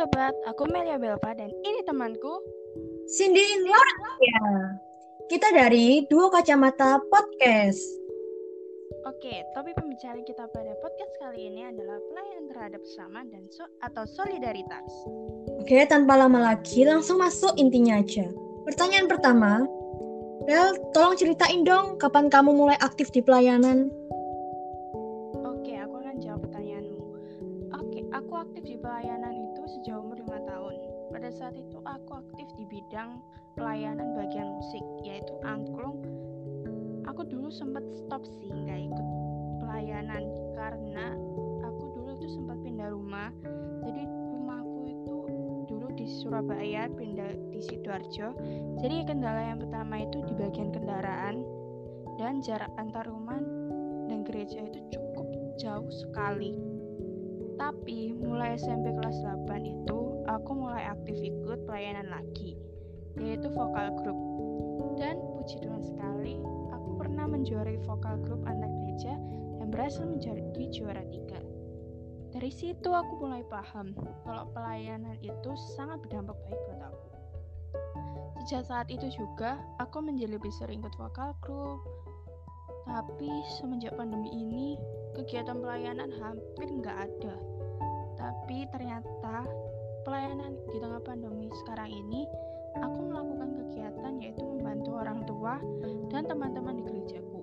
sobat, aku Melia Belva dan ini temanku Cindy Ya. Kita dari Duo Kacamata Podcast. Oke, topik pembicaraan kita pada podcast kali ini adalah pelayanan terhadap sesama dan so atau solidaritas. Oke, tanpa lama lagi langsung masuk intinya aja. Pertanyaan pertama, Bel, tolong ceritain dong kapan kamu mulai aktif di pelayanan? Oke, aku akan jawab pertanyaanmu. Oke, aku aktif di pelayanan Saat itu aku aktif di bidang pelayanan bagian musik, yaitu angklung. Aku dulu sempat stop sih nggak ikut pelayanan karena aku dulu itu sempat pindah rumah. Jadi rumahku itu dulu di Surabaya, pindah di Sidoarjo. Jadi kendala yang pertama itu di bagian kendaraan dan jarak antar rumah dan gereja itu cukup jauh sekali. Tapi mulai SMP kelas 8 itu aku mulai aktif ikut pelayanan lagi, yaitu vokal grup. Dan puji Tuhan sekali, aku pernah menjuarai vokal grup anak gereja dan berhasil menjadi juara tiga. Dari situ aku mulai paham kalau pelayanan itu sangat berdampak baik buat aku. Sejak saat itu juga, aku menjadi lebih sering ikut vokal grup. Tapi semenjak pandemi ini, kegiatan pelayanan hampir nggak ada. Tapi ternyata pelayanan di tengah pandemi sekarang ini, aku melakukan kegiatan yaitu membantu orang tua dan teman-teman di gerejaku.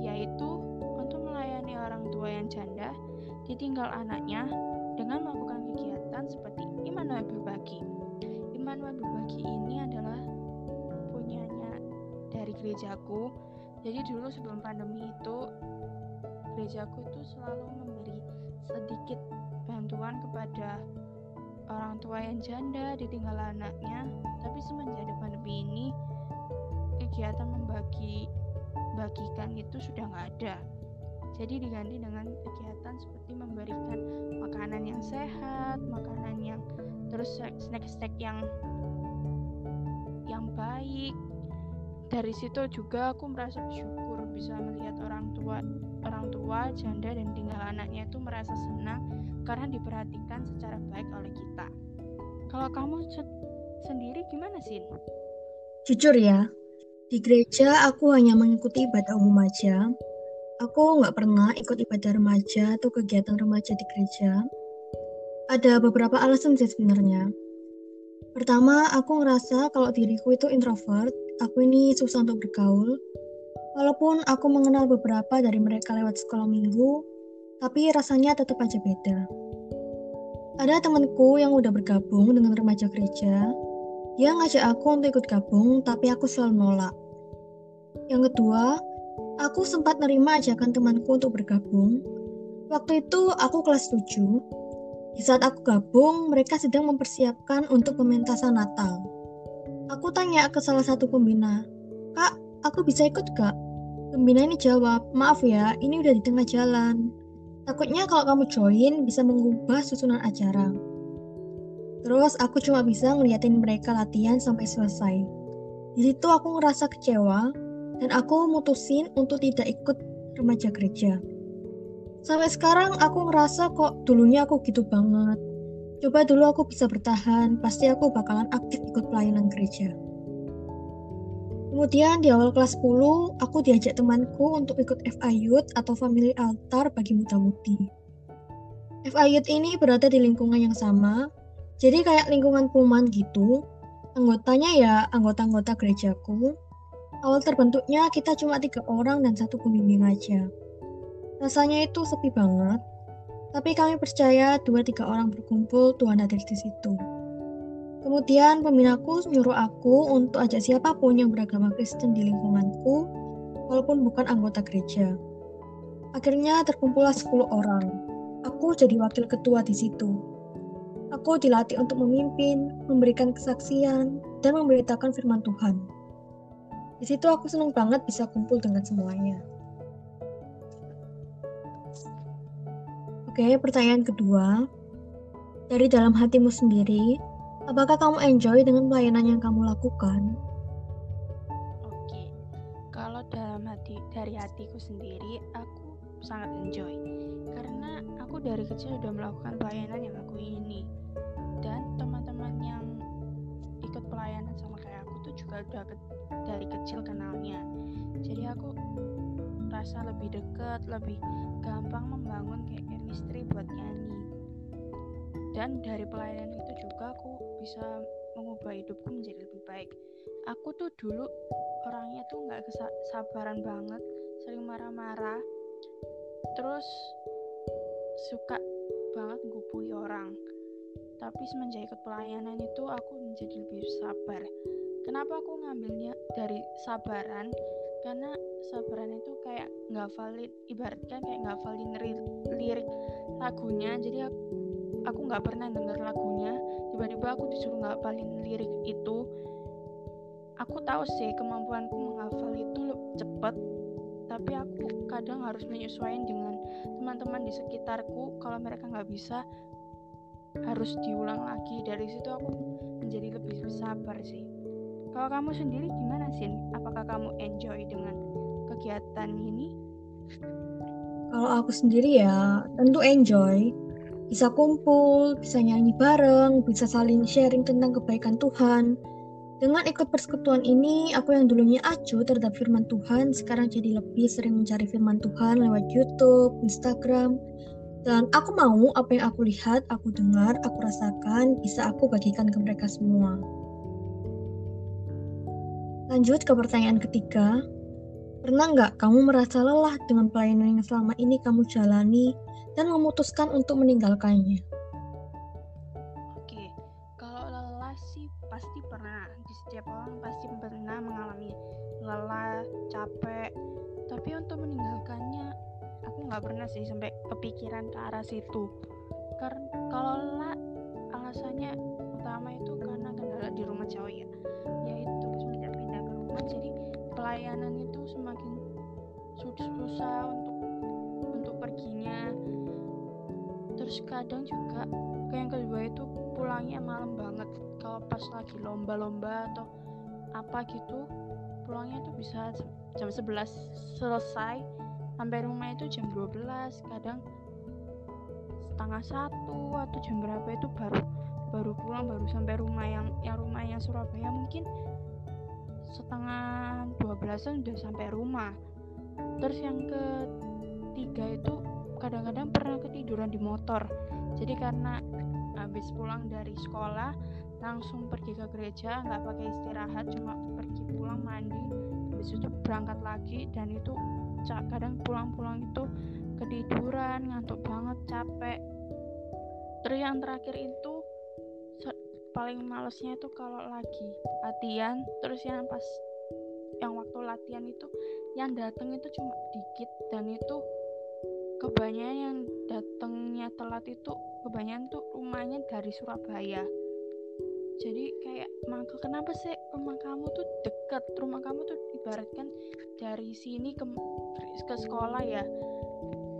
Yaitu untuk melayani orang tua yang janda, ditinggal anaknya dengan melakukan kegiatan seperti Immanuel Berbagi. Immanuel Berbagi ini adalah punyanya dari gerejaku. Jadi dulu sebelum pandemi itu gerejaku itu selalu memberi sedikit bantuan kepada orang tua yang janda ditinggal anaknya. Tapi semenjak ada pandemi ini kegiatan membagi bagikan itu sudah nggak ada. Jadi diganti dengan kegiatan seperti memberikan makanan yang sehat makanan yang terus snack-snack yang yang baik dari situ juga aku merasa bersyukur bisa melihat orang tua orang tua janda dan tinggal anaknya itu merasa senang karena diperhatikan secara baik oleh kita. Kalau kamu sendiri gimana sih jujur ya di gereja aku hanya mengikuti ibadah umum aja. Aku nggak pernah ikut ibadah remaja atau kegiatan remaja di gereja. Ada beberapa alasan sih sebenarnya. Pertama, aku ngerasa kalau diriku itu introvert, aku ini susah untuk bergaul. Walaupun aku mengenal beberapa dari mereka lewat sekolah minggu, tapi rasanya tetap aja beda. Ada temanku yang udah bergabung dengan remaja gereja, dia ngajak aku untuk ikut gabung, tapi aku selalu nolak. Yang kedua, aku sempat nerima ajakan temanku untuk bergabung. Waktu itu aku kelas 7, di saat aku gabung, mereka sedang mempersiapkan untuk pementasan Natal. Aku tanya ke salah satu pembina, Kak, aku bisa ikut gak? Pembina ini jawab, maaf ya, ini udah di tengah jalan. Takutnya kalau kamu join bisa mengubah susunan acara. Terus aku cuma bisa ngeliatin mereka latihan sampai selesai. Di situ aku ngerasa kecewa dan aku mutusin untuk tidak ikut remaja gereja. Sampai sekarang aku ngerasa kok dulunya aku gitu banget. Coba dulu aku bisa bertahan, pasti aku bakalan aktif ikut pelayanan gereja. Kemudian di awal kelas 10, aku diajak temanku untuk ikut Youth atau Family Altar bagi muda-mudi. Youth ini berada di lingkungan yang sama, jadi kayak lingkungan puman gitu. Anggotanya ya anggota-anggota gerejaku. Awal terbentuknya kita cuma tiga orang dan satu pembimbing aja. Rasanya itu sepi banget, tapi kami percaya dua tiga orang berkumpul Tuhan hadir di situ. Kemudian pembinaku menyuruh aku untuk ajak siapa pun yang beragama Kristen di lingkunganku, walaupun bukan anggota gereja. Akhirnya terkumpullah 10 orang. Aku jadi wakil ketua di situ. Aku dilatih untuk memimpin, memberikan kesaksian, dan memberitakan firman Tuhan. Di situ aku senang banget bisa kumpul dengan semuanya. Oke, pertanyaan kedua. Dari dalam hatimu sendiri, apakah kamu enjoy dengan pelayanan yang kamu lakukan? Oke, kalau dalam hati dari hatiku sendiri, aku sangat enjoy karena aku dari kecil sudah melakukan pelayanan yang aku ini. dan teman-teman yang ikut pelayanan sama kayak aku tuh juga udah ke, dari kecil kenalnya jadi aku rasa lebih dekat lebih gampang membangun kayak chemistry buat nyanyi. Dan dari pelayanan itu juga aku bisa mengubah hidupku menjadi lebih baik. Aku tuh dulu orangnya tuh nggak kesabaran banget sering marah-marah. Terus suka banget ngupui orang. Tapi semenjak ikut pelayanan itu aku menjadi lebih sabar. Kenapa aku ngambilnya dari sabaran karena sabaran itu kayak nggak valid ibaratkan kayak nggak valid lirik lagunya. Jadi aku aku nggak pernah denger lagunya. Tiba-tiba aku disuruh nggak valid lirik itu. Aku tahu sih kemampuanku menghafal itu cepet. Tapi aku kadang harus menyesuaikan dengan teman-teman di sekitarku. Kalau mereka nggak bisa harus diulang lagi. Dari situ aku menjadi lebih sabar sih kalau kamu sendiri gimana sih apakah kamu enjoy dengan kegiatan ini kalau aku sendiri ya tentu enjoy bisa kumpul, bisa nyanyi bareng, bisa saling sharing tentang kebaikan Tuhan. Dengan ikut persekutuan ini, aku yang dulunya acuh terhadap firman Tuhan, sekarang jadi lebih sering mencari firman Tuhan lewat YouTube, Instagram, dan aku mau apa yang aku lihat, aku dengar, aku rasakan, bisa aku bagikan ke mereka semua. Lanjut ke pertanyaan ketiga. Pernah nggak kamu merasa lelah dengan pelayanan yang selama ini kamu jalani dan memutuskan untuk meninggalkannya? Oke, kalau lelah sih pasti pernah. Di setiap orang pasti pernah mengalami lelah, capek. Tapi untuk meninggalkannya aku nggak pernah sih sampai kepikiran ke arah situ karena kalau lah alasannya utama itu karena kendala di rumah jauh ya pelayanan itu semakin susah untuk untuk perginya. Terus kadang juga yang kedua itu pulangnya malam banget. Kalau pas lagi lomba-lomba atau apa gitu pulangnya itu bisa jam 11 selesai. Sampai rumah itu jam 12 kadang setengah satu atau jam berapa itu baru baru pulang baru sampai rumah yang yang rumahnya Surabaya mungkin setengah 12an udah sampai rumah. Terus yang ketiga itu kadang-kadang pernah ketiduran di motor. Jadi karena habis pulang dari sekolah langsung pergi ke gereja nggak pakai istirahat cuma pergi pulang mandi habis itu berangkat lagi dan itu kadang pulang-pulang itu ketiduran ngantuk banget capek. Terus yang terakhir itu paling malesnya itu kalau lagi latihan terus yang pas yang waktu latihan itu yang datang itu cuma dikit dan itu kebanyakan yang datangnya telat itu kebanyakan tuh rumahnya dari Surabaya. Jadi kayak maka kenapa sih rumah kamu tuh deket? Rumah kamu tuh ibaratkan dari sini ke ke sekolah ya?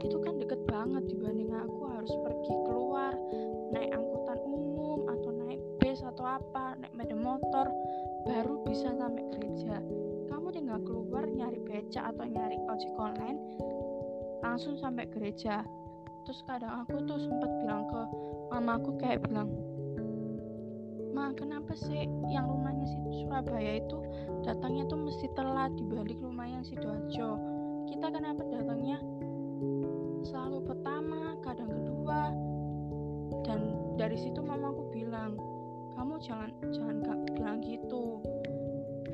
Itu kan deket banget dibanding aku harus pergi keluar naik angkutan umum atau apa naik sepeda motor baru bisa sampai gereja. Kamu tinggal keluar nyari beca atau nyari ojek online langsung sampai gereja. Terus kadang aku tuh sempat bilang ke mamaku kayak bilang Ma kenapa sih yang rumahnya si Surabaya itu datangnya tuh mesti telat dibanding rumahnya si Sidoarjo kita kenapa datangnya selalu pertama kadang kedua? Dan dari situ mamaku bilang kamu jangan jangan bilang gitu.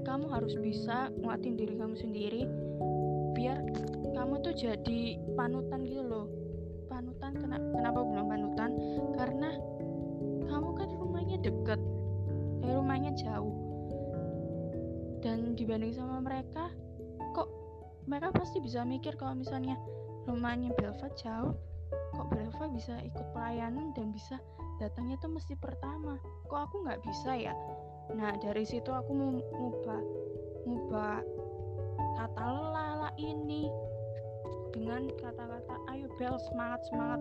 Kamu harus bisa nguatin diri kamu sendiri biar kamu tuh jadi panutan gitu loh. Panutan kenapa bilang panutan? Karena kamu kan rumahnya deket eh rumahnya jauh. Dan dibanding sama mereka kok mereka pasti bisa mikir kalau misalnya rumahnya Belva jauh kok Belva bisa ikut pelayanan dan bisa datangnya tuh mesti pertama. Kok aku nggak bisa ya? Nah dari situ aku mau ngubah ngubah kata lelala ini dengan kata-kata ayo Bel semangat semangat.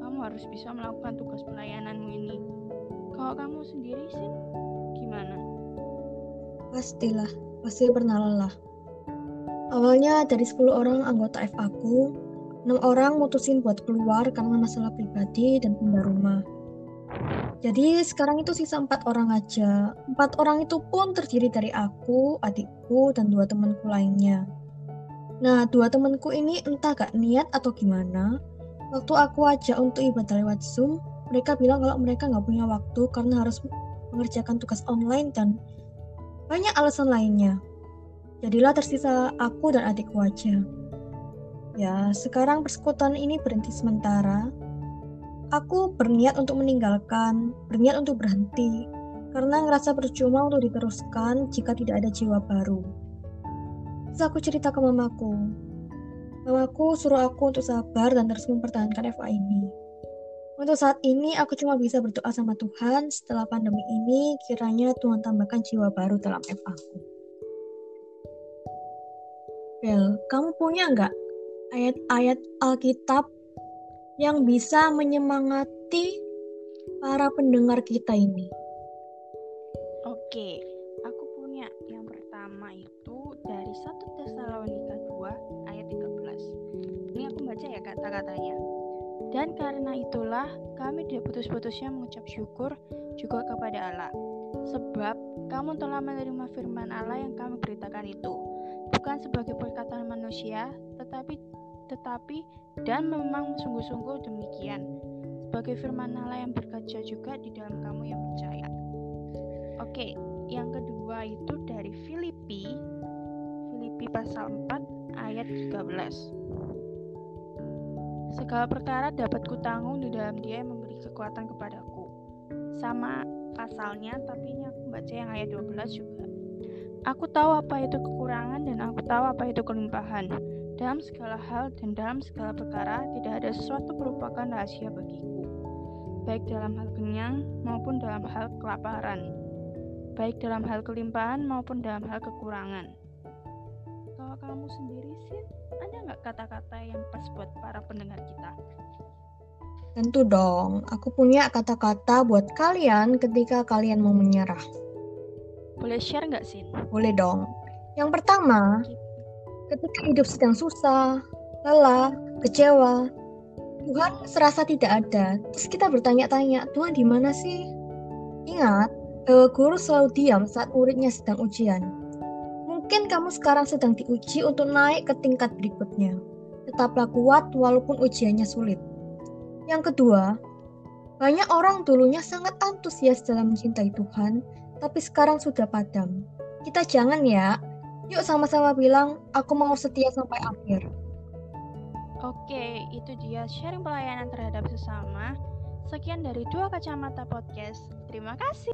Kamu harus bisa melakukan tugas pelayananmu ini. Kalau kamu sendiri sih gimana? Pastilah pasti pernah lelah. Awalnya dari 10 orang anggota F aku 6 orang mutusin buat keluar karena masalah pribadi dan pindah rumah Jadi sekarang itu sisa empat orang aja. Empat orang itu pun terdiri dari aku, adikku, dan dua temanku lainnya. Nah, dua temanku ini entah gak niat atau gimana. Waktu aku ajak untuk ibadah lewat Zoom, mereka bilang kalau mereka nggak punya waktu karena harus mengerjakan tugas online dan banyak alasan lainnya. Jadilah tersisa aku dan adikku aja. Ya, sekarang persekutuan ini berhenti sementara. Aku berniat untuk meninggalkan, berniat untuk berhenti, karena ngerasa percuma untuk diteruskan jika tidak ada jiwa baru. Terus aku cerita ke mamaku. Mamaku suruh aku untuk sabar dan terus mempertahankan FA ini. Untuk saat ini, aku cuma bisa berdoa sama Tuhan setelah pandemi ini, kiranya Tuhan tambahkan jiwa baru dalam FA aku. Bel, kamu punya nggak ayat-ayat Alkitab yang bisa menyemangati para pendengar kita ini? Oke, aku punya. Yang pertama itu dari 1 Tesalonika 2 ayat 13. Ini aku baca ya kata-katanya. Dan karena itulah kami tidak putus-putusnya mengucap syukur juga kepada Allah. Sebab kamu telah menerima firman Allah yang kami beritakan itu bukan sebagai perkataan manusia, tetapi tetapi dan memang sungguh-sungguh demikian. Sebagai firman Allah yang bekerja juga di dalam kamu yang percaya. Oke, yang kedua itu dari Filipi Filipi pasal 4 ayat 13. Segala perkara dapat kutanggung di dalam Dia yang memberi kekuatan kepadaku. Sama pasalnya, tapi ini aku baca yang ayat 12 juga. Aku tahu apa itu kekurangan dan aku tahu apa itu kelimpahan. Dalam segala hal dan dalam segala perkara tidak ada sesuatu merupakan rahasia bagiku. Baik dalam hal kenyang maupun dalam hal kelaparan. Baik dalam hal kelimpahan maupun dalam hal kekurangan. Kalau kamu sendiri sih, ada nggak kata-kata yang pas buat para pendengar kita? Tentu dong, aku punya kata-kata buat kalian ketika kalian mau menyerah. Boleh share nggak, sih? Boleh dong. Yang pertama, ketika hidup sedang susah, lelah, kecewa, Tuhan serasa tidak ada. Terus kita bertanya-tanya, Tuhan di mana sih? Ingat, bahwa guru selalu diam saat muridnya sedang ujian. Mungkin kamu sekarang sedang diuji untuk naik ke tingkat berikutnya. Tetaplah kuat walaupun ujiannya sulit. Yang kedua, banyak orang dulunya sangat antusias dalam mencintai Tuhan, tapi sekarang sudah padam. Kita jangan ya. Yuk sama-sama bilang, aku mau setia sampai akhir. Oke, itu dia sharing pelayanan terhadap sesama. Sekian dari dua kacamata podcast. Terima kasih.